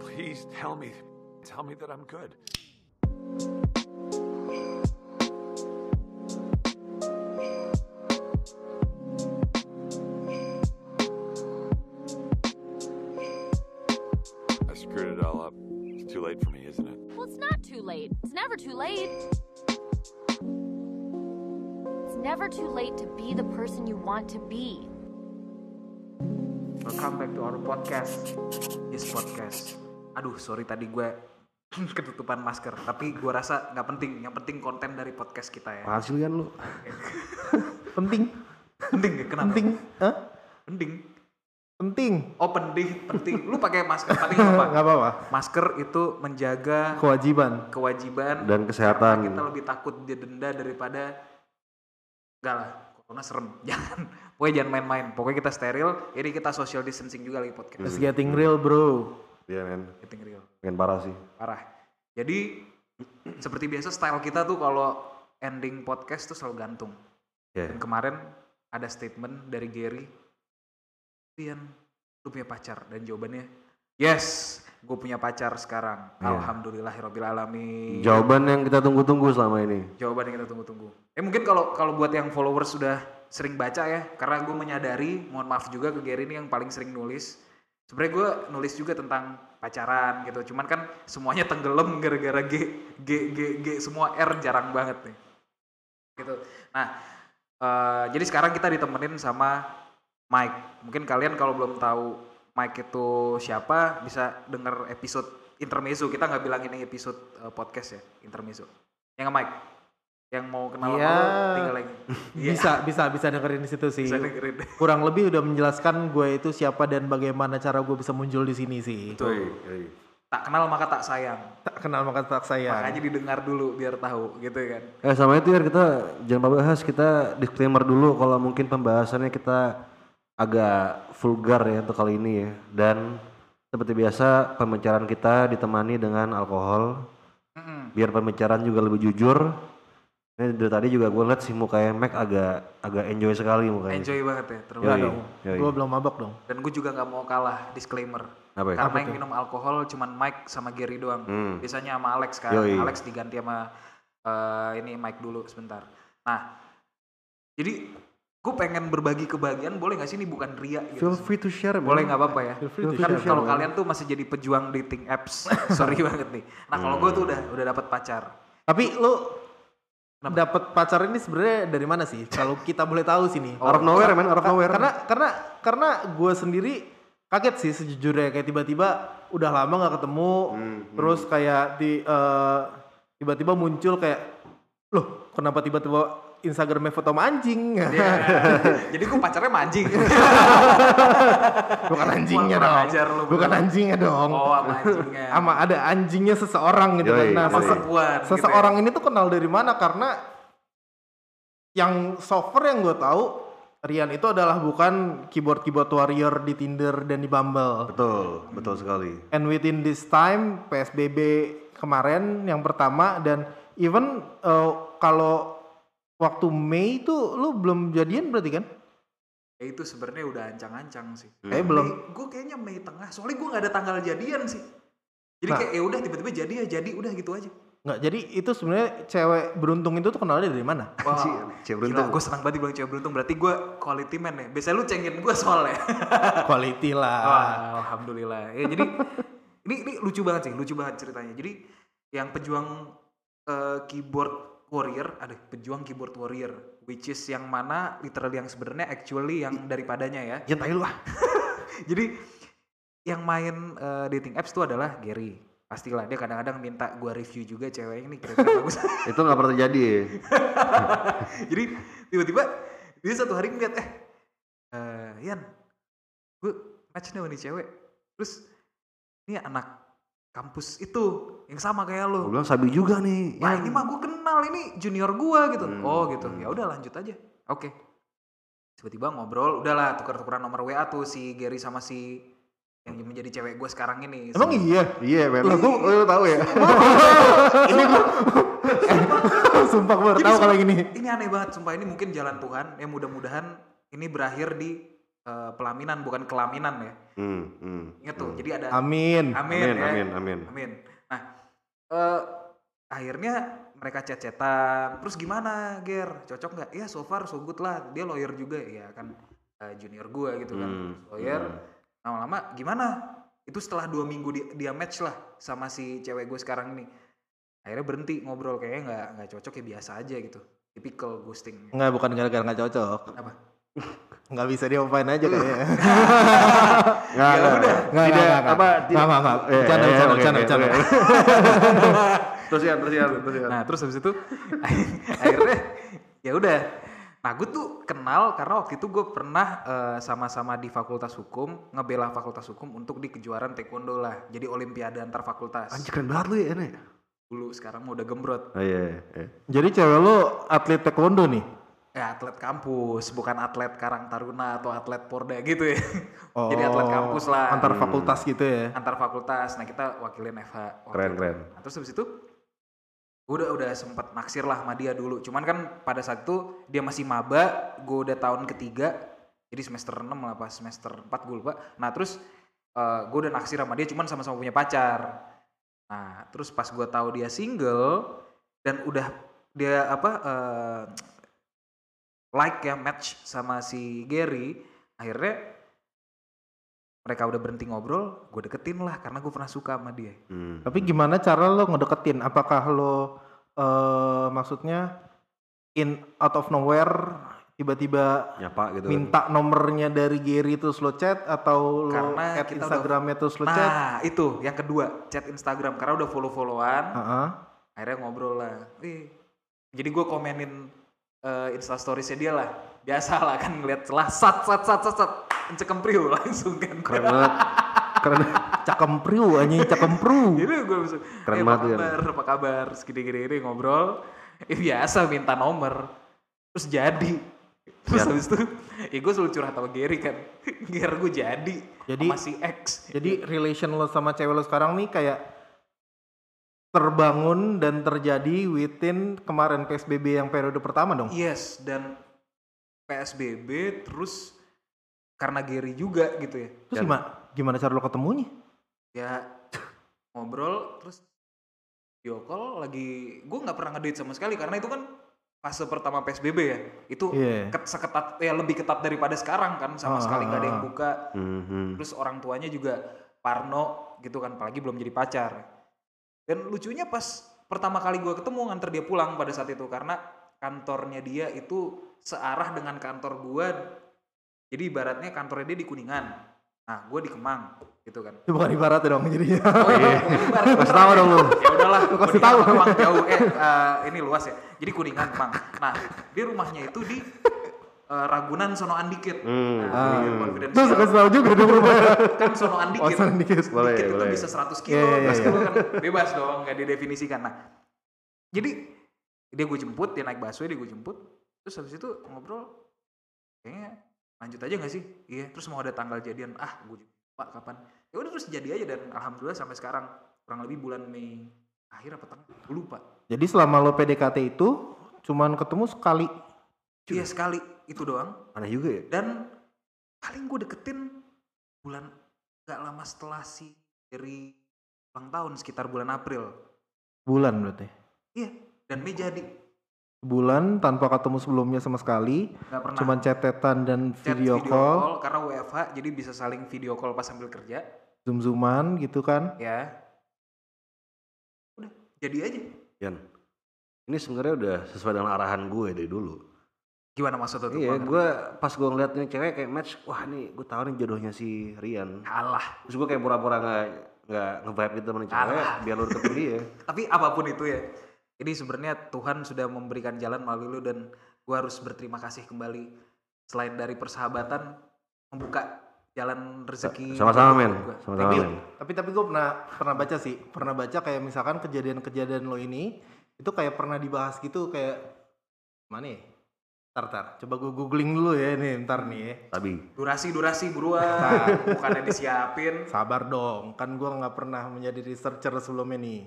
Please tell me, tell me that I'm good. I screwed it all up. It's too late for me, isn't it? Well, it's not too late. It's never too late. It's never too late to be the person you want to be. Welcome back to our podcast. This podcast. Aduh, sorry tadi gue ketutupan masker. Tapi gue rasa nggak penting. Yang penting konten dari podcast kita ya. Hasil kan lu. penting Penting ya? Kenapa? penting Hah? Penting. penting Oh penting, penting. Lu pakai masker nggak apa. nggak apa-apa Masker itu menjaga kewajiban kewajiban Dan kesehatan. Kita lebih takut didenda daripada enggak lah. Corona serem. Jangan. Pokoknya jangan main-main. Pokoknya kita steril. Ini kita social distancing juga lagi podcast. it's getting real bro Iya men, Getting real. pengen parah sih. parah jadi seperti biasa style kita tuh kalau ending podcast tuh selalu gantung Iya. dan kemarin ada statement dari Gary Pian lu punya pacar dan jawabannya yes gue punya pacar sekarang Iya. alhamdulillahirobbil alamin Jawaban yang kita tunggu-tunggu selama ini. jawaban yang kita tunggu-tunggu eh mungkin kalau kalau buat yang followers sudah sering baca ya karena gue menyadari mohon maaf juga ke Gary ini yang paling sering nulis sebenarnya gue nulis juga tentang pacaran gitu. Cuman kan semuanya tenggelam gara-gara G G G G. Semua R jarang banget nih. Gitu. Nah eh, jadi sekarang kita ditemenin sama Mike. Mungkin kalian kalau belum tahu Mike itu siapa bisa denger episode intermezzo. Kita nggak bilang ini episode eh, podcast ya intermezzo. Yang Mike yang mau kenal Iya. sama lo tinggal lagi Iya, bisa bisa bisa dengerin di situ sih bisa dengerin kurang lebih udah menjelaskan gue itu siapa dan bagaimana cara gue bisa muncul di sini sih Betul. tak kenal maka tak sayang tak kenal maka tak sayang makanya didengar dulu biar tahu gitu kan Eh sama itu ya kita jangan bahas kita disclaimer dulu kalau mungkin pembahasannya kita agak vulgar ya untuk kali ini ya. Dan seperti biasa pembicaraan kita ditemani dengan alkohol. Mm-mm. Biar pembicaraan juga lebih jujur. Ini dari tadi juga gue liat si mukanya Mac agak agak enjoy sekali mukanya. enjoy banget ya Yoi, dong. gue belum mabok dong. Dan gue juga nggak mau kalah disclaimer. Apa ya? karena yang minum alkohol cuman Mike sama Gary doang. Hmm. biasanya sama Alex kan. Yoi. Alex diganti sama eh, ini Mike dulu sebentar. Nah jadi gue pengen berbagi kebahagiaan boleh nggak sih ini bukan ria gitu Feel free to share. boleh nggak apa-apa ya? Feel free to kan share, kalau kalian tuh masih jadi pejuang dating apps sorry banget nih. Nah kalau gue tuh udah udah dapat pacar. Tapi lu Kenapa? dapat pacar ini sebenarnya dari mana sih? Kalau kita boleh tahu sini. Out of nowhere man, out of nowhere. karena karena karena gue sendiri kaget sih sejujurnya. Kayak tiba-tiba udah lama nggak ketemu. Hmm, terus kayak di eh, tiba-tiba muncul kayak loh kenapa tiba-tiba Instagramnya foto anjing? Iya. jadi gue pacarnya mancing bukan anjingnya dong ajar lu, bukan bener. anjingnya dong oh sama anjingnya sama ada anjingnya seseorang gitu kan nah sese- gitu ya. seseorang ini tuh kenal dari mana karena yang software yang gue tahu Rian itu adalah bukan keyboard keyboard warrior di Tinder dan di Bumble. Betul, betul sekali. And within this time PSBB kemarin yang pertama dan even eh, kalau waktu Mei itu lu belum jadian berarti kan? Ya itu sebenarnya udah ancang-ancang sih. Kayak belum. Gue kayaknya Mei tengah. Soalnya gue nggak ada tanggal jadian sih. Jadi Nah. kayak ya udah tiba-tiba jadi ya jadi udah gitu aja. Nggak, jadi itu sebenarnya cewek beruntung itu tuh kenalnya dari mana? Wah, cewek beruntung. Gue senang banget dibilang cewek beruntung. Berarti gue quality man ya. Biasanya lu cengin gue soalnya. Quality lah. Wah, alhamdulillah. Ya jadi ini ini lucu banget sih, lucu banget ceritanya. Jadi yang pejuang eh, keyboard warrior, ada pejuang keyboard warrior, which is yang mana literally yang sebenarnya actually yang daripadanya ya. Ya tai lu ah. Jadi yang main eh, dating apps itu adalah Gary. Pastilah dia kadang-kadang minta gua review juga cewek ini kira-kira bagus. Itu nggak pernah terjadi. Jadi tiba-tiba dia satu hari ngeliat eh eh Yan, gue match nih nih cewek. Terus ini anak kampus itu yang sama kayak Gue lo. bilang sabi juga nih. Wah ini mah gue kenal ini junior gua gitu. Hmm, Oh gitu. hmm. Ya udah lanjut aja. Oke. Tiba-tiba ngobrol, udahlah tukar-tukaran nomor WA tuh si Gary sama si yang menjadi cewek gue sekarang ini. Emang Si- iya? Iya, men. Lu, lu tahu ya? ini gua sumpah gue tahu kalau gini. Ini aneh banget, sumpah ini mungkin jalan Tuhan. Ya mudah-mudahan ini berakhir di eh, pelaminan bukan kelaminan ya. Hmm, hmm. Ingat tuh. Jadi ada Amin. Amin, Amin, ya. amin, amin. Amin. Nah, eh akhirnya mereka chat-chatan. Terus gimana, Ger? Cocok nggak? Iya, so far so good lah. Dia lawyer juga, ya kan eh, junior gua gitu kan. Hmm, Lawyer. hmm. Lama-lama gimana? Itu setelah dua minggu dia, dia match lah sama si cewek gue sekarang ini. Akhirnya berhenti ngobrol kayaknya nggak nggak cocok ya biasa aja gitu. Typical ghosting. Enggak, bukan gara-gara nggak cocok. Apa? Nggak bisa diapain aja kayaknya. Nggak, Ya nggak. udah. Nggak, Tidak, nggak, nggak. apa, Nggak, nggak, nggak. Terus ya, terus ya, terus ya. Nah terus habis itu akhirnya ya udah. Nah gue tuh kenal karena waktu itu gue pernah eh, sama-sama di fakultas hukum ngebela fakultas hukum untuk di kejuaraan taekwondo lah. Jadi olimpiade antar fakultas. Anjir keren banget lu ya, Nek. Dulu sekarang mau udah gembrot. Oh iya, iya. Jadi cewek lo atlet taekwondo nih? Ya atlet kampus, bukan atlet Karang Taruna atau atlet Porda gitu ya. Jadi atlet kampus lah. Oh, Antar fakultas gitu ya? antar fakultas. Nah kita wakilin FH. Keren, keren. Nah, terus habis itu udah udah sempat naksir lah sama dia dulu. Cuman kan pada saat itu dia masih maba, gue udah tahun ketiga. Jadi semester 6 lah pas semester 4 gue lupa. Nah terus gue udah naksir sama dia cuman sama-sama punya pacar. Nah terus pas gue tahu dia single dan udah dia apa eh, like ya match sama si Gary, akhirnya mereka udah berhenti ngobrol, gue deketin lah karena gue pernah suka sama dia. Hmm. Tapi gimana cara lo ngedeketin? Apakah lo eh maksudnya in out of nowhere tiba-tiba Nyapa gitu. minta nomornya dari Gary terus lo chat atau lo Karena add kita udah- Instagramnya terus lo chat? Nah itu yang kedua chat Instagram karena udah follow followan Heeh. akhirnya ngobrol lah. Wih. Jadi gue komenin eh, Insta storiesnya dia lah. Biasa lah kan ngeliat celah sat sat sat sat sat cekem priu langsung kan. Keren banget. Keren. Cakempriu anjing cakempriu. Jadi gue langsung Keren "Eh, banget apa kan." kabar apa kabar segini-gini ngobrol. Eh, biasa minta nomor terus jadi. Terus Ya. habis itu ya gue selalu curhat sama Gary kan. Gary gue jadi. Jadi- sama si X. Jadi relation lo sama cewek lo sekarang nih kayak terbangun dan terjadi within kemarin PSBB yang periode pertama dong. Yes, dan PSBB terus karena Gary juga gitu ya. Terus gimana gimana cara lo ketemunya? Ya ngobrol terus video call lagi gue nggak pernah ngedate sama sekali karena itu kan fase pertama PSBB ya. Itu Iya. ket- seketat ya lebih ketat daripada sekarang kan sama Ah, sekali nggak ada ah, yang ah. buka. Mhm. Terus orang tuanya juga Parno gitu kan apalagi belum jadi pacar. Dan lucunya pas pertama kali gue ketemu nganter dia pulang pada saat itu karena kantornya dia itu searah dengan kantor gue. Jadi ibaratnya kantornya dia di Kuningan. Nah, gue di Kemang gitu kan. Itu bukan ibarat dong jadinya. Oh iya, Kasih tahu dong lu. ya udahlah Lu kasih tahu. Kemang jauh eh eh, ini luas ya jadi kuningan Kemang nah dia rumahnya itu di eh, Ragunan Sonoan dikit Hmm. nah, jadi Terus kasih tahu juga dong kan Sonoan dikit Oh, Sonoan dikit. Boleh, dikit itu boleh. bisa 100 kilo Iya, iya, 100 iya. kilo kan bebas dong nggak didefinisikan nah jadi dia gue jemput dia naik busway dia gue jemput terus habis itu ngobrol kayaknya lanjut aja nggak sih? Iya terus mau ada tanggal jadian ah gue pak kapan. Ya udah terus jadi aja dan alhamdulillah sampai sekarang kurang lebih bulan Mei akhir apa tengah gue lupa. Jadi selama lo PDKT itu cuman ketemu sekali. iya sekali. Itu doang. Aneh juga ya. dan paling gue deketin bulan nggak lama setelah si dari ulang tahun sekitar bulan April. Bulan berarti. iya dan Mei jadi Bulan tanpa ketemu sebelumnya sama sekali. nggak pernah Cuman chattetan dan chat video, call, karena WFH jadi bisa saling video call pas sambil kerja zoom-zooman gitu kan. ya udah jadi aja Yan. Ini sebenarnya udah sesuai dengan arahan gue dari dulu. gimana maksudnya tuh Iya, gue pas gue ngeliat nih cewek kayak match, wah nih gue tahu nih jodohnya si Rian. alah Terus gue kayak pura-pura nggak nggak nge-vibe gitu sama cewek, biar lu deketin dia. tapi apa pun itu ya ini sebenarnya Tuhan sudah memberikan jalan melalui lu dan gue harus berterima kasih kembali. Selain dari persahabatan membuka jalan rezeki Sama-sama men, sama-sama Tapi men. tapi tapi gue pernah pernah baca sih, pernah baca kayak misalkan kejadian-kejadian lo ini itu kayak pernah dibahas gitu kayak mana ya? Ntar, ntar. Coba gue googling dulu ya ini ntar nih ya. Tapi durasi durasi buruan bukannya disiapin Sabar dong, kan gue nggak pernah menjadi researcher sebelumnya nih.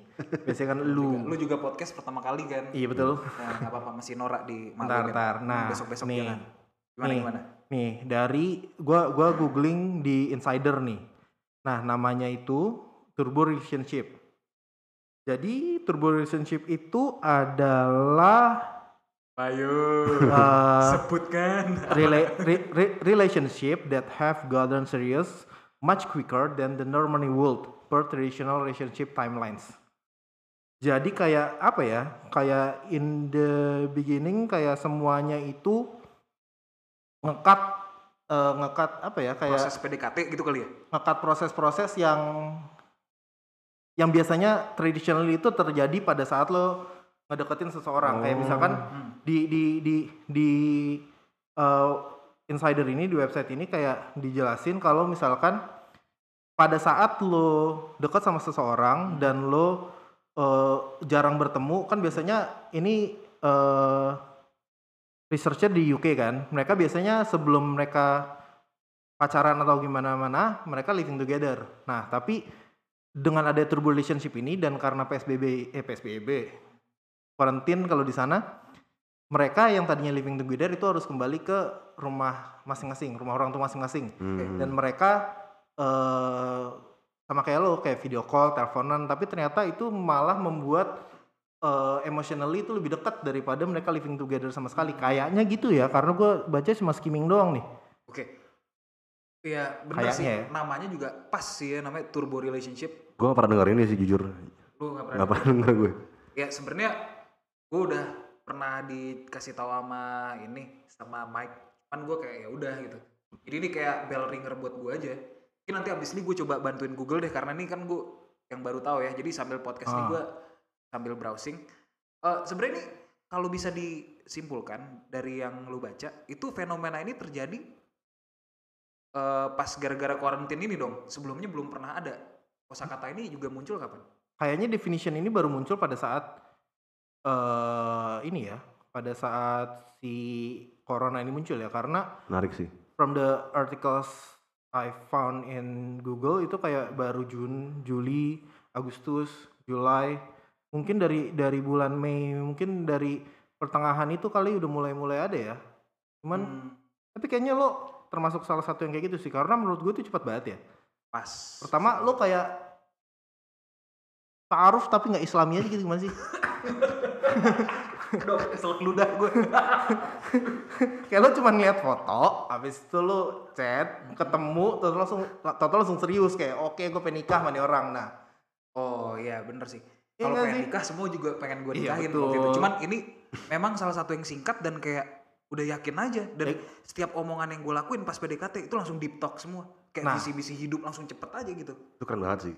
Biasanya kan lu. lu juga podcast pertama kali kan Iya betul. nah nggak apa-apa masih norak di Ntar, ntar. Nah, besok besok nih. jangan gimana Nih. gimana Nih, dari gua gua googling di Insider nih. Nah, namanya itu turbo relationship. Jadi turbo relationship itu adalah Ayo. uh, Sebutkan. rela- re- re- relationship that have gotten serious much quicker than the normally would per traditional relationship timelines. Jadi kayak apa ya? Kayak in the beginning kayak semuanya itu ngekat eh, ngekat apa ya? Kayak Proses PDKT gitu kali ya? ngekat proses-proses yang yang biasanya traditionally itu terjadi pada saat lo ngedeketin seseorang. Kayak misalkan di di di di uh, insider ini di website ini kayak dijelasin kalau misalkan pada saat lo deket sama seseorang dan lo uh, jarang bertemu kan biasanya ini uh, researcher di UK kan. Mereka biasanya sebelum mereka pacaran atau gimana mana mereka living together. Nah tapi dengan ada turbo relationship ini dan karena PSBB eh PSBB quarantine kalau di sana mereka yang tadinya living together itu harus kembali ke rumah masing-masing rumah orang tua masing-masing Hmm. dan mereka eh sama kayak lo kayak video call teleponan tapi ternyata itu malah membuat eh emotionally itu lebih dekat daripada mereka living together sama sekali kayaknya gitu ya karena gue baca cuma skimming doang nih Oke. Iya bener sih. Kayaknya ya. Namanya juga pas sih ya namanya turbo relationship. Gue gak pernah denger ini sih jujur. Lu gak pernah. Gak pernah denger gue. Ya sebenarnya gue udah pernah dikasih tahu sama ini sama Mike. Cuman gue kayak ya udah gitu. Jadi ini kayak bell ringer buat gue aja. Mungkin nanti abis ini gue coba bantuin Google deh karena ini kan gue yang baru tahu ya. Jadi sambil podcast ini Ah. gue sambil browsing. Eh sebenarnya ini kalau bisa disimpulkan dari yang lu baca itu fenomena ini terjadi eh, pas gara-gara karantin ini dong. Sebelumnya belum pernah ada. Kosakata ini juga muncul kapan? kayaknya definition ini baru muncul pada saat eh ini ya pada saat si corona ini muncul ya karena Menarik sih. from the articles I found in Google itu kayak baru Jun, Juli, Agustus, Julai, mungkin dari dari bulan Mei, mungkin dari pertengahan itu kali udah mulai-mulai ada ya. Cuman Hmm, tapi kayaknya lo termasuk salah satu yang kayak gitu sih karena menurut gue itu cepat banget ya. pas. Pertama lo kayak ta'aruf tapi nggak islami aja gitu gimana sih? Aduh, kesel ludah gue. kayak lo cuma ngeliat foto, habis itu lo chat, ketemu, terus langsung, total langsung serius kayak oke gue pengen nikah sama nih orang. Nah, Oh iya bener sih. Iya Kalau nggak pengen sih? nikah semua juga pengen gue Iya, nikahin betul. waktu itu. Cuman ini memang salah satu yang singkat dan kayak udah yakin aja. Dan Eh. setiap omongan yang gue lakuin pas PDKT itu langsung deep talk semua. Kayak Nah. visi-visi hidup langsung cepet aja gitu. Itu keren banget sih.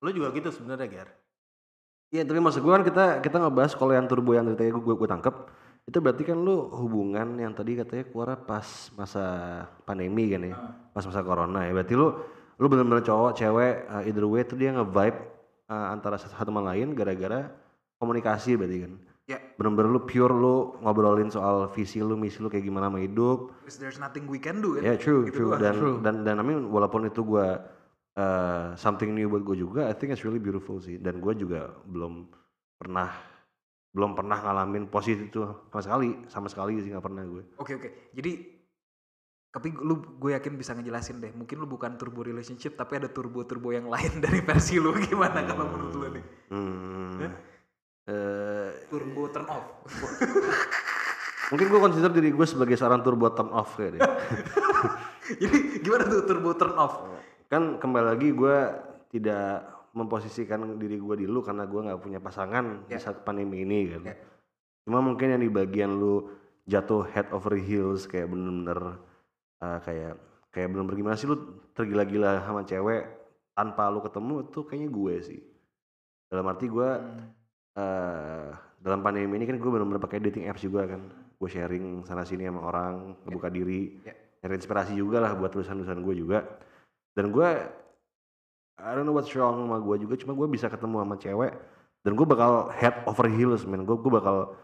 lo juga gitu sebenarnya Ger. Iya tapi maksud gue kan kita kita ngebahas kalau yang turbo yang tadi gue gue tangkep itu berarti kan lu hubungan yang tadi katanya keluar pas masa pandemi kan ya, pas masa corona ya. Berarti lu lu bener-bener cowok cewek uh, either way itu dia nge-vibe uh, antara satu sama lain gara-gara komunikasi berarti kan. Ya, Bener-bener lu pure lu ngobrolin soal visi lu, misi lu kayak gimana sama hidup. because there's nothing we can do kan. Ya true, Gitu true. Dan, True. dan dan I mean walaupun itu gua uh, something new buat gue juga, I think it's really beautiful sih. Dan gue juga belum pernah belum pernah ngalamin posisi itu sama sekali, sama sekali sih nggak pernah gue. Oke oke. Jadi tapi lu gue yakin bisa ngejelasin deh. Mungkin lu bukan turbo relationship tapi ada turbo-turbo yang lain dari versi lu gimana kalau menurut lu nih? Hmm. Eh, Turbo turn off. mungkin gue consider diri gue sebagai seorang turbo turn off kayak deh. Jadi gimana tuh turbo turn off? Kan kembali lagi gue tidak memposisikan diri gue di lu karena gue nggak punya pasangan di Ya. saat pandemi ini kan. Ya. Cuma mungkin yang di bagian lu jatuh head over heels kayak bener-bener uh, kayak kayak bener-bener gimana sih lu tergila-gila sama cewek tanpa lu ketemu itu kayaknya gue sih. Dalam arti gue eh dalam pandemi ini kan gue bener-bener pakai dating apps juga kan. Gue sharing sana sini sama orang, diri, Ya. nyari inspirasi juga lah buat tulisan-tulisan gue juga. Dan gue I don't know what's wrong sama gue juga, cuma gue bisa ketemu sama cewek dan gue bakal head over heels man. Gue gue bakal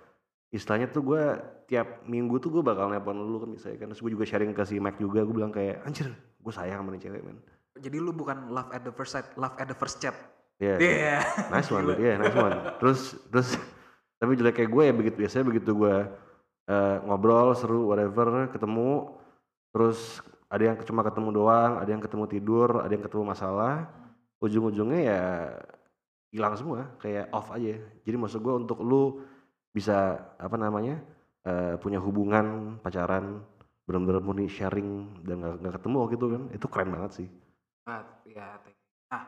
istilahnya tuh gue tiap minggu tuh gue bakal nelpon lu kan misalnya kan. Terus gue juga sharing ke si Mike juga, gue bilang kayak anjir gue sayang sama nih cewek man. Jadi lu bukan love at the first sight, love at the first chat. Iya. Iya. Nice one, iya nice one. Terus terus tapi jelek kayak gue ya begitu biasanya begitu gue eh, ngobrol seru whatever ketemu terus ada yang cuma ketemu doang ada yang ketemu tidur ada yang ketemu masalah ujung-ujungnya ya hilang semua kayak off aja jadi maksud gue untuk lu bisa apa namanya eh, punya hubungan pacaran benar-benar murni sharing dan nggak nggak ketemu gitu kan itu keren banget sih Nah, ya. Nah,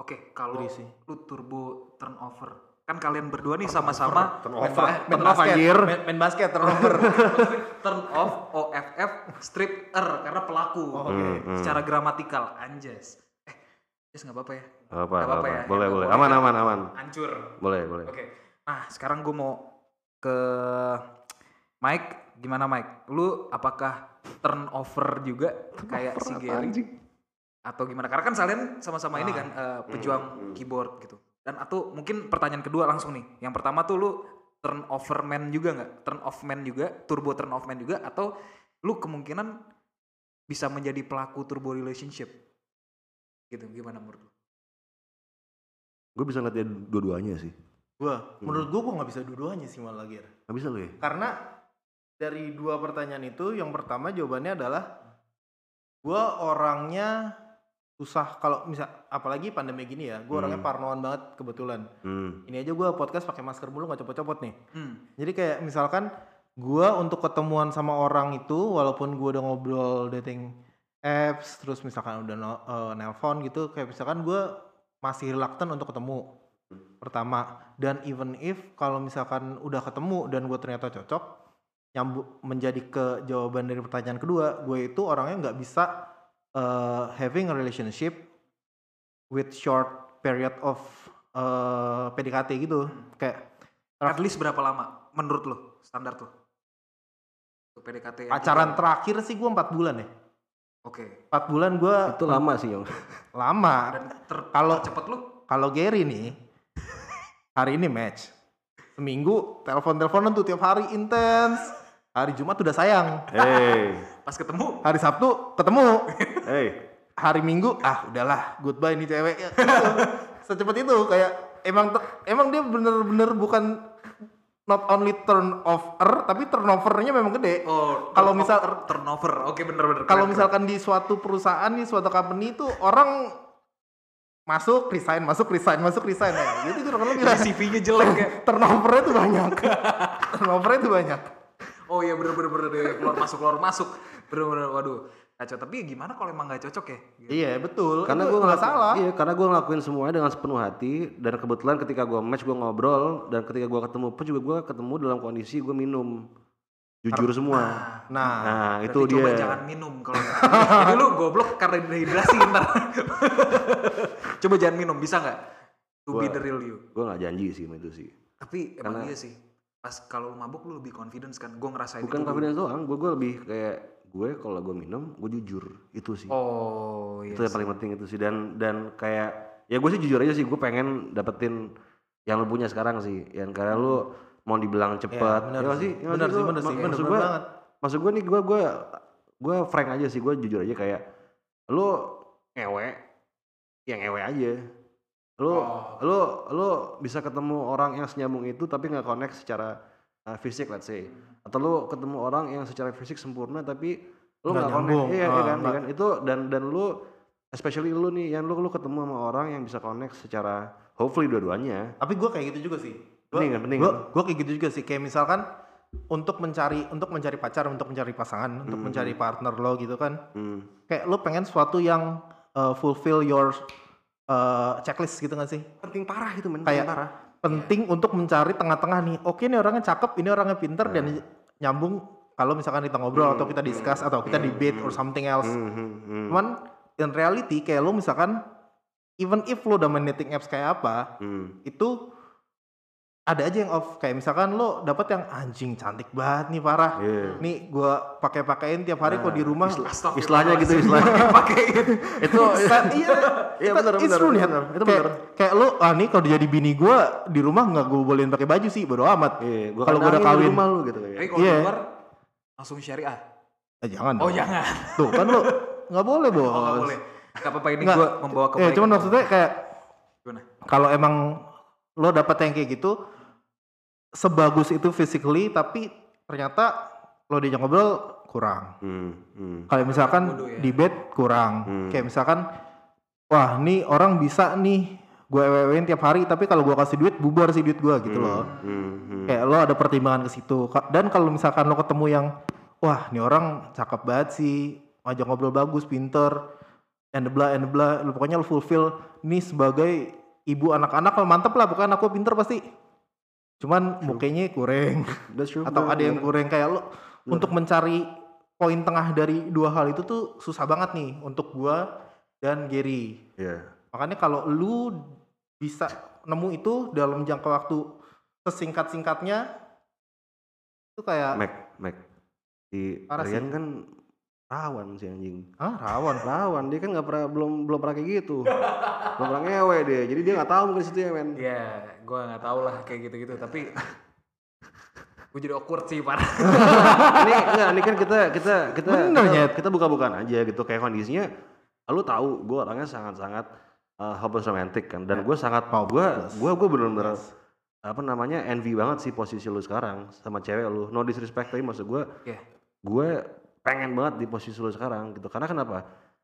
oke kalau Beri sih. lu turbo turnover, kan kalian berdua nih sama-sama Main, turn, ba- main turn off basket, anjir. main, main basket turnover. turn off OFF strip R karena pelaku. Oh, Oke, Hmm, hmm. secara gramatikal anjas. Eh, Jas nggak apa-apa ya? apa Nggak apa, apa-apa apa. ya, boleh yang boleh aman aman aman Hancur. boleh boleh Oke. Nah, sekarang gue mau ke Mike. Gimana Mike? Lu apakah turnover juga kayak si Gary? Atau gimana? Karena kan kalian sama-sama ini Ah. kan eh, pejuang keyboard gitu. Dan atau mungkin pertanyaan kedua langsung nih. Yang pertama tuh lu turnover man juga nggak? Turn off man juga? Turbo turn off man juga? Atau lu kemungkinan bisa menjadi pelaku turbo relationship? Gitu, gimana menurut lu? gue bisa ngeliat dia dua-duanya sih gua, menurut gua gua nggak bisa dua-duanya sih malah Gir. nggak bisa lu ya Karena dari dua pertanyaan itu, yang pertama jawabannya adalah gua orangnya susah kalau misal apalagi pandemi gini ya, gua orangnya Hmm. parnoan banget kebetulan. hmm. Ini aja gua podcast pakai masker mulu nggak copot-copot nih. Hmm. Jadi kayak misalkan gua untuk ketemuan sama orang itu walaupun gua udah ngobrol dating apps terus misalkan udah no- eh, nelpon gitu kayak misalkan gua masih reluctant untuk ketemu pertama dan even if kalau misalkan udah ketemu dan gue ternyata cocok nyambu menjadi ke jawaban dari pertanyaan kedua gue itu orangnya nggak bisa eh, having a relationship with short period of eh, PDKT gitu. Kayak At least berapa lama menurut lo standar tuh? Untuk PDKT pacaran terakhir sih gue empat bulan ya. Oke. empat bulan gue itu lama sih yang lama. Kalau- cepet lu? kalau Gary nih hari ini match. Seminggu telepon teleponan tuh tiap hari intens hari Jumat udah sayang. Hey. Pas ketemu. Hari Sabtu ketemu. Hey. Hari Minggu ah udahlah goodbye nih cewek. Ya, gitu. secepat itu kayak emang emang dia bener-bener bukan not only turnover tapi turnovernya memang gede. Oh Kalau turn- misal- tur- turnover. Oke bener-bener kalau misalkan di suatu perusahaan di suatu company itu orang masuk resign masuk resign masuk resign. Ya gitu kurang lebih. CV-nya jelek ya. Turnovernya tuh banyak. Turnovernya tuh banyak oh iya bener-bener bener, bener. keluar masuk keluar masuk. Bener-bener waduh kacau. Tapi gimana kalau emang nggak cocok ya? Gitu. iya betul. Karena gue nggak salah. iya karena gue ngelakuin semuanya dengan sepenuh hati. Dan kebetulan ketika gue match gue ngobrol. Dan ketika gue ketemu pun juga gue ketemu dalam kondisi gue minum. Jujur semua. Nah nah itu coba dia. jangan minum kalau jadi lu goblok karena dehidrasi ntar coba jangan minum bisa nggak? To be Gua- the real you. gue nggak janji sih sama itu sih. Tapi emang Karena- iya sih pas kalau lu mabuk lu lebih confidence kan? Gue ngerasain bukan itu confidence doang gue gue lebih kayak gue kalau gue minum gue jujur itu sih. Oh iya itu yang paling penting itu sih. Dan dan kayak ya gue sih jujur aja sih gue pengen dapetin yang lu punya sekarang sih. Yang karena lu mau dibilang cepet Ya, bener ya sih. sih? Ya Bener sih, bener sih, bener, maksud bener gue banget. maksud gue nih gue gue gue frank aja sih gue jujur aja kayak lu ngewe ya ngewe aja lu Oh. lu lu bisa ketemu orang yang senyambung itu tapi nggak connect secara uh, fisik let's say. Atau lu ketemu orang yang secara fisik sempurna tapi lu Nggak connect. iya, iya Ah, kan, iya kan? Itu dan dan lu especially lu nih yang lu lu ketemu sama orang yang bisa connect secara hopefully dua-duanya. Tapi gue kayak gitu juga sih. Gua- Penting kan, penting gua, kan? gua kayak gitu juga sih. Kayak misalkan untuk mencari untuk mencari pacar untuk mencari pasangan untuk Hmm. mencari partner lo gitu kan. Hmm. kayak lo pengen sesuatu yang uh, fulfill your uh, checklist gitu gak sih? Penting parah itu men Kayak- penting parah. penting untuk mencari tengah-tengah nih. Oke ini orangnya cakep ini orangnya pinter dan nyambung kalau misalkan kita ngobrol atau kita discuss atau kita debate or something else. Hmm, hmm, hmm. cuman in reality kayak lo misalkan even if lo udah main dating apps kayak apa Hmm. itu ada aja yang off kayak misalkan lo dapat yang anjing cantik banget nih parah Iya. nih gua pakai-pakein tiap hari kok di rumah Astagfirullahaladzim. istilahnya gitu istilahnya pakein itu iya, Iya, benar, benar, true benar. Itu kayak, benar. kayak lo, ah nih kalau jadi bini gua di rumah nggak gue bolehin pakai baju sih, bodo amat. Gua Kalau gua udah kawin. rumah lu gitu kayak. kalau Iya. di luar langsung syariah Eh, jangan. oh dong. jangan Tuh kan lo nggak boleh bos. oh nggak boleh Gak apa-apa ini Nggak. gue membawa Ya, kebaikan cuman maksudnya kayak Gimana? kalau emang lo dapet yang kayak gitu, sebagus itu physically, tapi ternyata lo diajak ngobrol kurang. Hmm, hmm. Kalau misalkan ya. di bed kurang. Hmm. Kayak misalkan wah, nih orang bisa nih gue ewein tiap hari tapi kalau gua kasih duit bubar sih duit gua gitu loh. Hmm, hmm. Kayak lo ada pertimbangan ke situ. Dan kalau misalkan lo ketemu yang wah, nih orang cakep banget sih, ngajak ngobrol bagus, pinter, and the blah and the blah, lo pokoknya lo fulfill nih sebagai ibu anak-anak lo mantep lah, pokoknya anak gue pinter pasti. Cuman mukanya kurang That's true. atau bener, ada yang bener. kurang kayak lo untuk mencari poin tengah dari dua hal itu tuh susah banget nih untuk gua dan Gary. Iya. Makanya kalau lu bisa nemu itu dalam jangka waktu sesingkat-singkatnya itu kayak Mac, Mac. Sih. Rian kan rawan sih anjing. ah rawan Rawan dia kan nggak pernah belum belum pernah kayak gitu. belum pernah ngewe dia. Jadi dia nggak tahu mungkin situ ya men. Ya, gue nggak tahu lah kayak gitu-gitu. Tapi gue jadi awkward sih parah. ini enggak, ini kan kita kita kita Bener, kita, Nyet. kita buka-bukaan aja gitu kayak kondisinya lu tahu gue orangnya sangat-sangat uh, hopeless romantic kan dan gue sangat gue gue gue bener-bener apa namanya envy banget sih posisi lu sekarang sama cewek lu no disrespect tapi maksud gue Iya. gue pengen banget di posisi lu sekarang gitu karena kenapa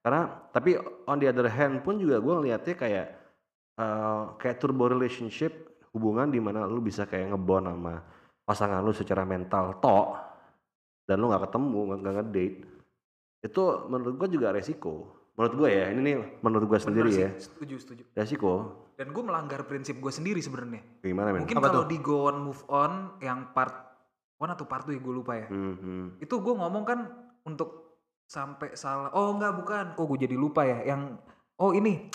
karena tapi on the other hand pun juga gue ngeliatnya kayak uh, kayak turbo relationship hubungan di mana lu bisa kayak ngebond sama pasangan lu secara mental tok dan lu nggak ketemu nggak nggak ngedate itu menurut gue juga resiko menurut gue ya ini nih menurut gue sendiri sih, ya Setuju, setuju. resiko Dan gue melanggar prinsip gue sendiri sebenarnya. gimana men Mungkin Apa kalau tuh? di Go On Move On yang part one atau part 2 ya gue lupa ya. Hmm, hmm. Itu gue ngomong kan untuk sampai salah. Oh enggak bukan. Kok gue jadi lupa ya. Yang oh ini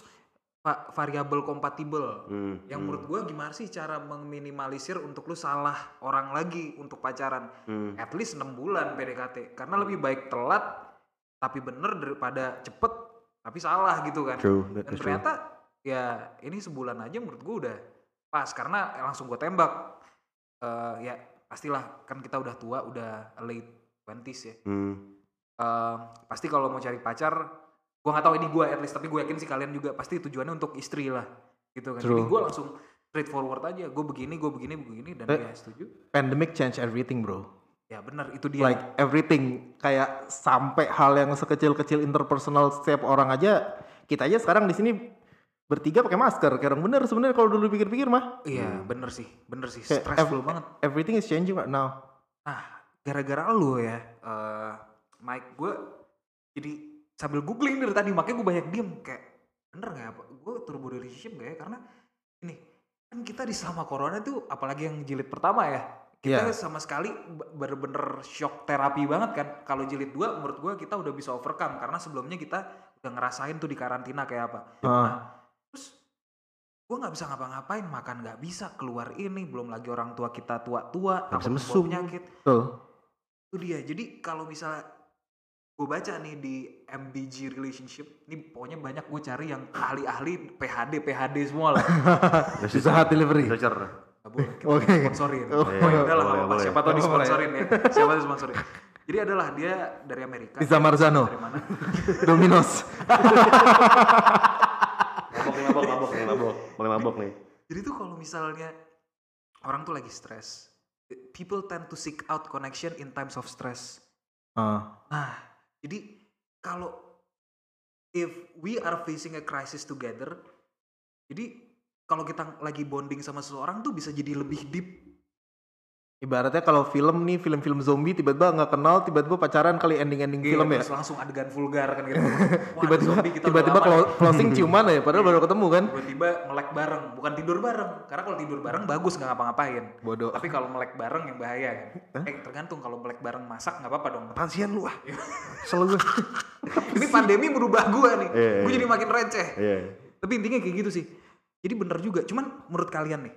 va- variabel kompatibel. Hmm, Yang hmm, menurut gue gimana sih cara meminimalisir untuk lu salah orang lagi untuk pacaran? hmm. At least 6 bulan PDKT. Karena lebih baik telat tapi bener daripada cepet tapi salah gitu kan. true Dan true ternyata ya ini sebulan aja menurut gue udah pas karena langsung gue tembak. Eh ya pastilah kan kita udah tua udah late 20s ya. hmm. Eh, pasti kalau mau cari pacar gue nggak tahu ini gue at least tapi gue yakin sih kalian juga pasti tujuannya untuk istri lah gitu kan. Jadi True. gue langsung straightforward aja. Gue begini, gue begini, begini dan Eh. ya setuju. pandemic change everything bro Ya benar itu dia. like everything kayak sampai hal yang sekecil-kecil interpersonal setiap orang aja kita aja sekarang di sini bertiga pakai masker kayak orang bener sebenarnya kalau dulu pikir-pikir mah Iya bener sih, bener sih. Kayak Stressful ev- banget. everything is changing right now Nah, gara-gara lu ya, eh Mike, gue jadi sambil googling dari tadi, makanya gue banyak diem kayak bener nggak apa? Gue turbo relationship gak ya? Karena ini kan kita di selama corona tuh, apalagi yang jilid pertama ya, kita Iya. sama sekali bener-bener shock terapi banget kan. Kalau jilid dua, menurut gue kita udah bisa overcome karena sebelumnya kita udah ngerasain tuh di karantina kayak apa. Ah. Nah, terus gue nggak bisa ngapa-ngapain, makan nggak bisa, keluar ini, belum lagi orang tua kita tua-tua, takut penyakit betul itu dia jadi kalau misalnya gue baca nih di MBG relationship ini pokoknya banyak gue cari yang ahli-ahli PHD PHD semua lah Pizza Hut delivery Researcher. Gak boleh kita Oke. sponsorin Oh, oh, ya udah lah boleh, boleh. siapa tahu Oh, disponsorin ya siapa tahu disponsorin jadi adalah dia dari Amerika Pizza Marzano. dari mana Domino's Mabok nih, mabok, mabok nih, mabok. Boleh mabok nih. jadi tuh kalau misalnya orang tuh lagi stres people tend to seek out connection in times of stress Ah. Nah, jadi kalau if we are facing a crisis together, jadi kalau kita lagi bonding sama seseorang tuh bisa jadi lebih deep. Ibaratnya kalau film nih film-film zombie tiba-tiba nggak kenal tiba-tiba pacaran kali ending-ending film ya Terus langsung adegan vulgar kan gitu. Tiba-tiba tiba-tiba closing ciuman ya padahal baru ketemu kan Tiba-tiba melek bareng, bukan tidur bareng. Karena kalau tidur bareng bagus nggak ngapa-ngapain. bodoh Tapi kalau melek bareng yang bahaya kan. Eh tergantung kalau melek bareng masak nggak apa-apa dong. Apaan lu ah selalu gue Ini pandemi merubah gua nih. Iya, Gue iya. jadi makin receh. Iya. Tapi intinya kayak gitu sih. Jadi bener juga. Cuman menurut kalian nih,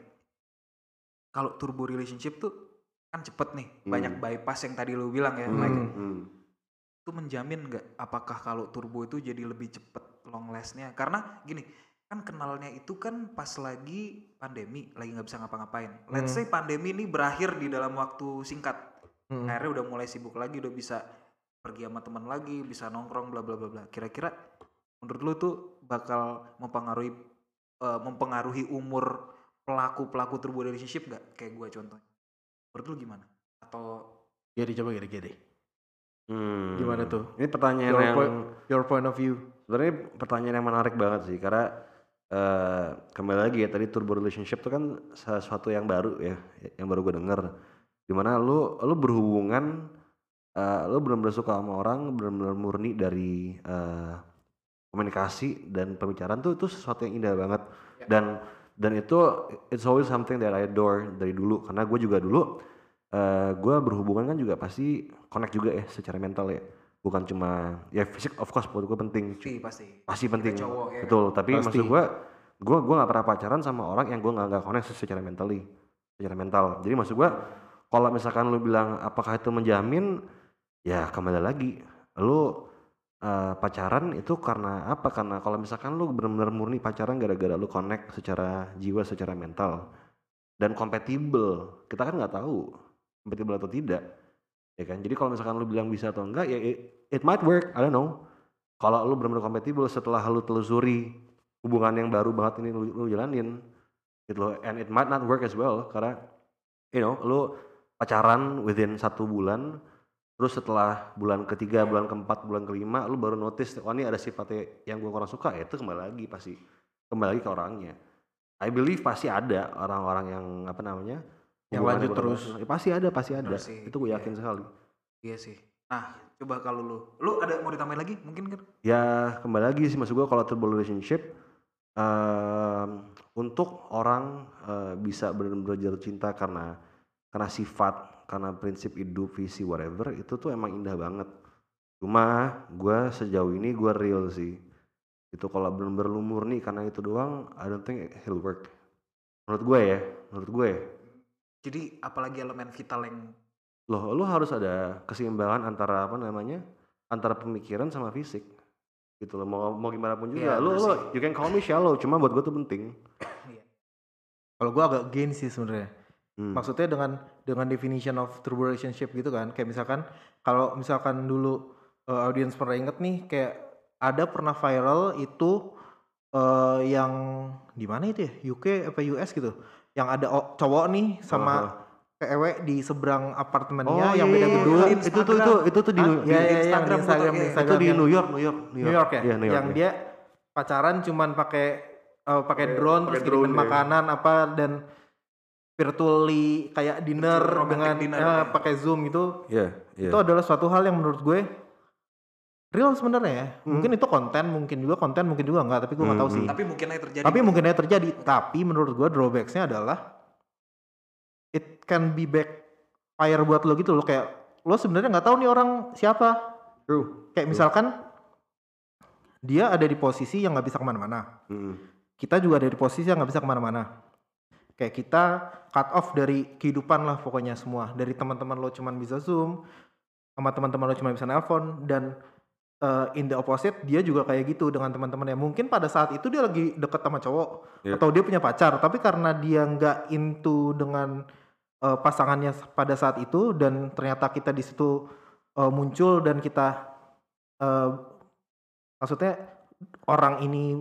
kalau turbo relationship tuh kan cepet nih, Hmm. banyak bypass yang tadi lu bilang ya, Hmm. Mike. Hmm. Itu menjamin nggak apakah kalau turbo itu jadi lebih cepet long lastnya? Karena gini, kan kenalnya itu kan pas lagi pandemi, lagi nggak bisa ngapa-ngapain. Let's Hmm. say pandemi ini berakhir di dalam waktu singkat. Hmm. Akhirnya udah mulai sibuk lagi, udah bisa pergi sama teman lagi, bisa nongkrong, bla bla bla bla. Kira-kira menurut lu tuh bakal mempengaruhi eh, mempengaruhi umur pelaku pelaku turbo relationship nggak? Kayak gue contohnya. Menurut lu gimana? Atau Gede coba gede gede Hmm. Gimana tuh? Ini pertanyaan Your yang point, your point of view. sebenarnya pertanyaan yang menarik banget sih karena eh, kembali lagi ya tadi turbo relationship itu kan sesuatu yang baru ya yang baru gue denger di mana lu lu berhubungan eh, lu benar-benar suka sama orang benar-benar murni dari eh, komunikasi dan pembicaraan tuh itu sesuatu yang indah banget dan dan itu it's always something that I adore dari dulu. Karena gue juga dulu eh gue berhubungan kan juga pasti connect juga ya secara mental ya. Bukan cuma ya fisik of course buat gue penting. Pasti, pasti. pasti penting. cowok, ya. Betul tapi Pasti. maksud gue gue gue nggak pernah pacaran sama orang yang gue nggak nggak connect secara mentally secara mental. Jadi maksud gue kalau misalkan lu bilang apakah itu menjamin? Ya kembali lagi lu eh, pacaran itu karena apa? Karena kalau misalkan lu benar-benar murni pacaran gara-gara lu connect secara jiwa secara mental dan kompatibel kita kan nggak tahu kompatibel atau tidak ya kan? Jadi kalau misalkan lu bilang bisa atau enggak ya it, it might work I don't know. Kalau lu benar-benar kompatibel setelah lu telusuri hubungan yang baru banget ini lu, lu jalanin gitu loh. And it might not work as well karena you know lu pacaran within satu bulan terus setelah bulan ketiga bulan keempat bulan kelima lu baru notice oh ini ada sifatnya yang gue kurang suka ya itu kembali lagi pasti kembali lagi ke orangnya I believe pasti ada orang-orang yang apa namanya Yang lanjut terus. Ya, pasti ada pasti ada sih, itu gue yakin iya. sekali Iya sih. Nah, coba kalau lu, lu ada mau ditambahin lagi mungkin kan? ya kembali lagi sih maksud gue kalau turbo relationship em, untuk orang eh, bisa benar-benar jatuh cinta karena karena sifat karena prinsip hidup visi whatever itu tuh emang indah banget. Cuma gue sejauh ini gue real sih. Itu kalau benar-benar lu murni karena itu doang I don't think it'll work. Menurut gue ya menurut gue ya. Jadi apalagi elemen vital yang loh lu harus ada keseimbangan antara apa namanya antara pemikiran sama fisik. Gitu loh mau mau gimana pun juga. Iya, bener lu sih. you can call me shallow cuma buat gue tuh penting. Kalau gue agak gain sih sebenarnya. Hmm. Maksudnya dengan dengan definition of true relationship gitu kan. Kayak misalkan kalau misalkan dulu uh, audience pernah inget nih kayak ada pernah viral itu eh, yang di mana itu ya? UK apa US gitu. Yang ada cowok nih sama Aha. cewek di seberang apartemennya Oh, yang iya, beda iya, gedung. iya. itu tuh itu itu tuh di? New- Iya, di iya, yang di Instagram Instagram, foto, iya. Instagram itu di yang- New York New York New York ya, Iya, New York, yang iya. dia pacaran cuman pakai eh, pakai drone pakai terus kirimin iya. makanan apa dan virtually kayak dinner Romantic dengan dinner, eh, ya. pakai zoom gitu Iya, iya. itu adalah suatu hal yang menurut gue real sebenarnya ya Hmm. mungkin itu konten mungkin juga konten mungkin juga enggak tapi gue nggak tahu Hmm, sih tapi mungkin aja terjadi. tapi mungkin aja terjadi tapi menurut gue drawbacksnya adalah it can be backfire buat lo gitu loh kayak lo sebenarnya nggak tahu nih orang siapa True. kayak misalkan dia ada di posisi yang nggak bisa ke mana-mana Mm. kita juga ada di posisi yang nggak bisa ke mana-mana kayak kita cut off dari kehidupan lah pokoknya semua. Dari teman-teman lo cuman bisa zoom sama teman-teman lo cuma bisa nelpon dan uh, in the opposite dia juga kayak gitu dengan teman-temannya. Mungkin pada saat itu dia lagi deket sama cowok Iya. atau dia punya pacar. Tapi karena dia nggak into dengan uh, pasangannya pada saat itu dan ternyata kita di situ uh, muncul dan kita uh, maksudnya orang ini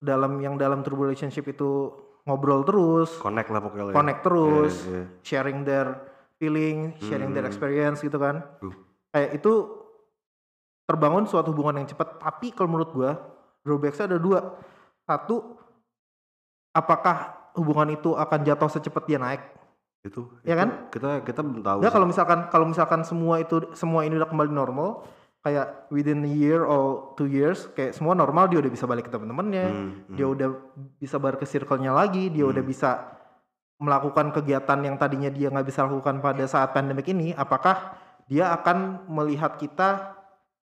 dalam yang dalam true relationship itu ngobrol terus Connect lah pokoknya. connect terus Iya, iya. sharing their feeling sharing their Hmm. experience gitu kan Uh. kayak itu terbangun suatu hubungan yang cepat tapi kalau menurut gua drawbacksnya ada dua satu apakah hubungan itu akan jatuh secepat dia naik Itu. Iya itu kan? Kita kita belum tahu. ya kalau misalkan kalau misalkan semua itu semua ini udah kembali normal kayak within a year or two years kayak semua normal dia udah bisa balik ke temen-temennya Hmm, dia hmm. udah bisa balik ke circle-nya lagi, dia udah Hmm. bisa melakukan kegiatan yang tadinya dia nggak bisa lakukan pada saat pandemik ini, apakah dia akan melihat kita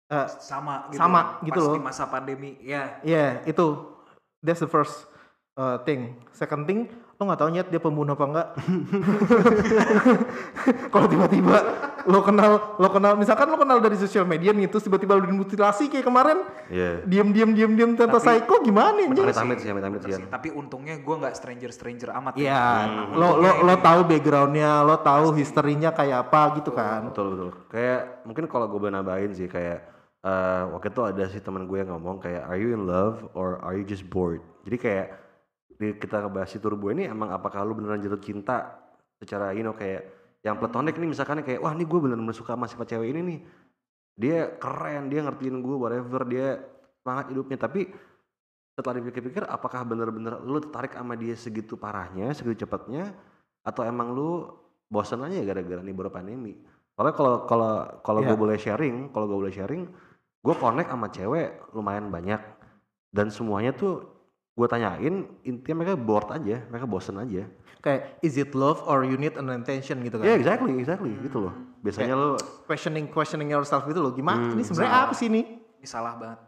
eh, sama gitu. Sama gitu Pas loh. di masa pandemi. Ya. ya itu that's the first uh, thing. Second thing, lo nggak tahu nyet dia pembunuh apa enggak. Kalau tiba-tiba lo kenal lo kenal misalkan lo kenal dari sosial media nih terus tiba-tiba lo dimutilasi kayak kemarin Iya. diem diem diem diem Tapi- psycho gimana? Amit-amit sih, amit-amit sih. Bener sih. Tapi untungnya gue nggak stranger stranger amat. Iya, Hmm. lo lo Untungnya lo tahu backgroundnya, lo tahu historinya kayak apa gitu kan. Betul betul. Kayak mungkin kalau gue nambahin sih kayak eh, waktu itu ada sih teman gue yang ngomong kayak are you in love or are you just bored? Jadi kayak kita ngebahas si turbo ini emang apakah lu beneran jatuh cinta secara you know kayak yang platonik nih misalkan kayak wah ini gue bener-bener suka sama sifat cewek ini nih. Dia keren dia ngertiin gue whatever dia semangat hidupnya. Tapi setelah dipikir-pikir apakah bener-bener lu tertarik sama dia segitu parahnya segitu cepatnya? Atau emang lu bosan aja ya gara-gara nih baru pandemi? Soalnya kalau kalau kalau gue Iya. boleh sharing kalau gue boleh sharing gue connect sama cewek lumayan banyak. Dan semuanya tuh gue tanyain intinya mereka bored aja mereka bosen aja Kayak is it love or you need an attention gitu kan? ya exactly exactly gitu loh biasanya lu Questioning questioning yourself gitu loh. Gimana? Hmm, ini sebenarnya apa sih ini? Ini salah banget.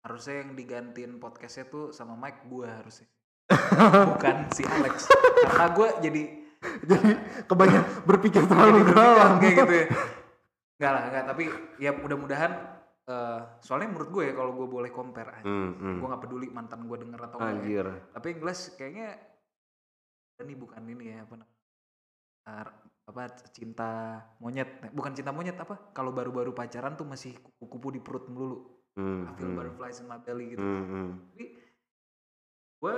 Harusnya yang digantiin podcastnya tuh sama Mike gue harusnya. Bukan si Alex. Karena gue jadi Jadi kebanyakan berpikir jadi terlalu dalam. kayak gitu ya. Enggak lah, enggak. Tapi ya mudah-mudahan eh, soalnya menurut gue ya kalau gue boleh compare aja. hmm, hmm. Gue nggak peduli mantan gue denger atau enggak. ya. Tapi yang jelas kayaknya ini bukan ini ya apa namanya, eh, apa cinta monyet bukan cinta monyet apa kalau baru-baru pacaran tuh masih kupu-kupu di perut melulu Hmm, I feel hmm. butterflies in my belly gitu Hmm, hmm. tapi gue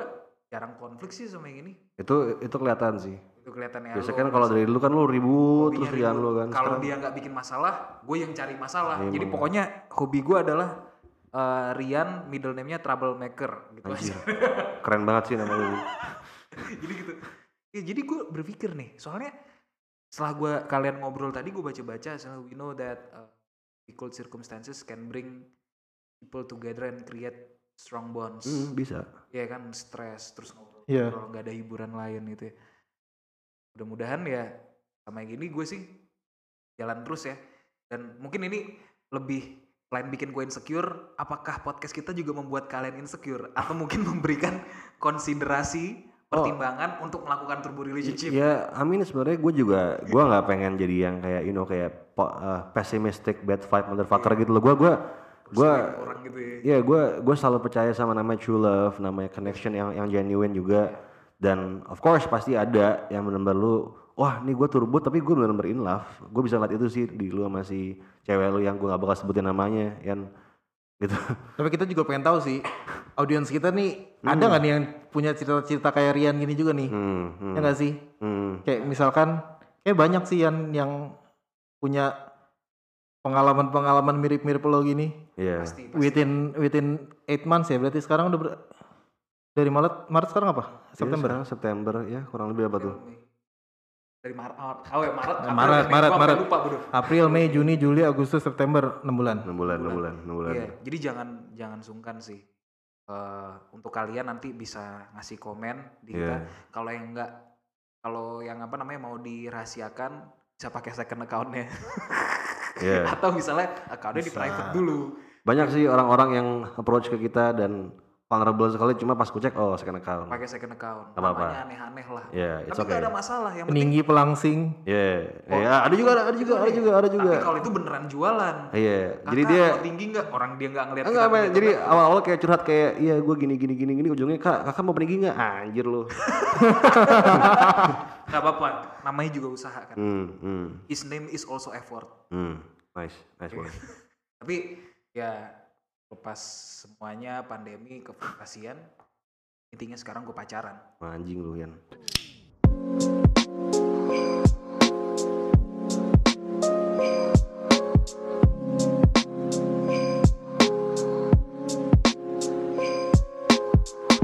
jarang konflik sih sama yang ini itu itu kelihatan sih itu kelihatannya biasanya kan kalau dari dulu kan lu ribut terus dia lian lu kan. Kalau dia nggak bikin masalah gue yang cari masalah. Iya, jadi emang. pokoknya hobi gue adalah eh, Rian middle name-nya troublemaker gitu. Anjir. aja keren banget sih nama lu. Jadi gitu. Ya, jadi gue berpikir nih soalnya setelah gue kalian ngobrol tadi gue baca-baca so we know that uh, difficult circumstances can bring people together and create strong bonds. Hmm, bisa. Ya kan stres terus ngobrol Iya. ngobrol, nggak ada hiburan lain gitu ya mudah-mudahan ya sama yang gini gue sih jalan terus ya. Dan mungkin ini lebih selain bikin gue insecure apakah podcast kita juga membuat kalian insecure? Atau mungkin memberikan konsiderasi pertimbangan untuk melakukan turbo relationship? Ya amin. Sebenarnya gue juga gue nggak pengen jadi yang kayak you know kayak uh, pessimistic bad vibe motherfucker gitu loh. Gue gue gue gitu ya. Ya gue gue selalu percaya sama namanya true love namanya connection yang yang genuine juga dan of course pasti ada yang benar-benar lu wah ini gue turbo tapi gue benar-benar in love gue bisa ngeliat itu sih di lu sama si cewek lu yang gue gak bakal sebutin namanya yang gitu Tapi kita juga pengen tahu sih, audiens kita nih ada nggak nih yang punya cerita-cerita kayak Rian gini juga nih? hmm, hmm, Ya nggak sih? hmm. Kayak misalkan, kayak banyak sih yang yang punya pengalaman-pengalaman mirip-mirip lo gini. Iya. pasti pasti Within within 8 months ya, berarti sekarang udah ber- dari Maret Maret sekarang apa? Iya, September. sekarang September ya kurang lebih apa tuh dari Maret oh ya Maret Eh, April, Maret, Mei, Maret, Maret. lupa bodoh April, Mei, Juni, Juli, Agustus, September, 6 bulan. 6 bulan 6 bulan 6 bulan Iya, jadi jangan jangan sungkan sih. Eh, untuk kalian nanti bisa ngasih komen di kita. Iya. Kalau yang enggak, kalau yang apa namanya mau dirahasiakan bisa pakai second accountnya. Iya. Atau misalnya accountnya di Bisa. private dulu. banyak sih orang-orang yang approach ke kita dan vulnerable sekali cuma pas ku cek oh second account Pakai second account. Apa-apa. Namanya aneh-aneh lah. ya Tapi nggak okay ada masalah. Yang penting. Peninggi pelangsing. ya Oh, ya ada juga ada juga ada juga ada juga Tapi kalau itu beneran jualan. iya jadi Kakak dia tinggi nggak? Orang dia nggak ngeliat enggak kita apa jadi awal-awal kayak curhat kayak iya gue gini gini gini gini ujungnya kak kakak mau peninggi nggak anjir lu nggak. Apa-apa. Namanya juga usaha kan. hmm, hmm, His name is also effort. hmm. nice nice banget Tapi ya lepas semuanya pandemi kefrustasian intinya sekarang gue pacaran. Anjing lu Yan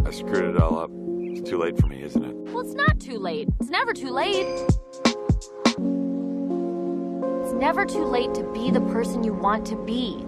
I screwed it all up. It's too late for me, isn't it? Well, it's not too late. It's never too late. It's never too late to be the person you want to be.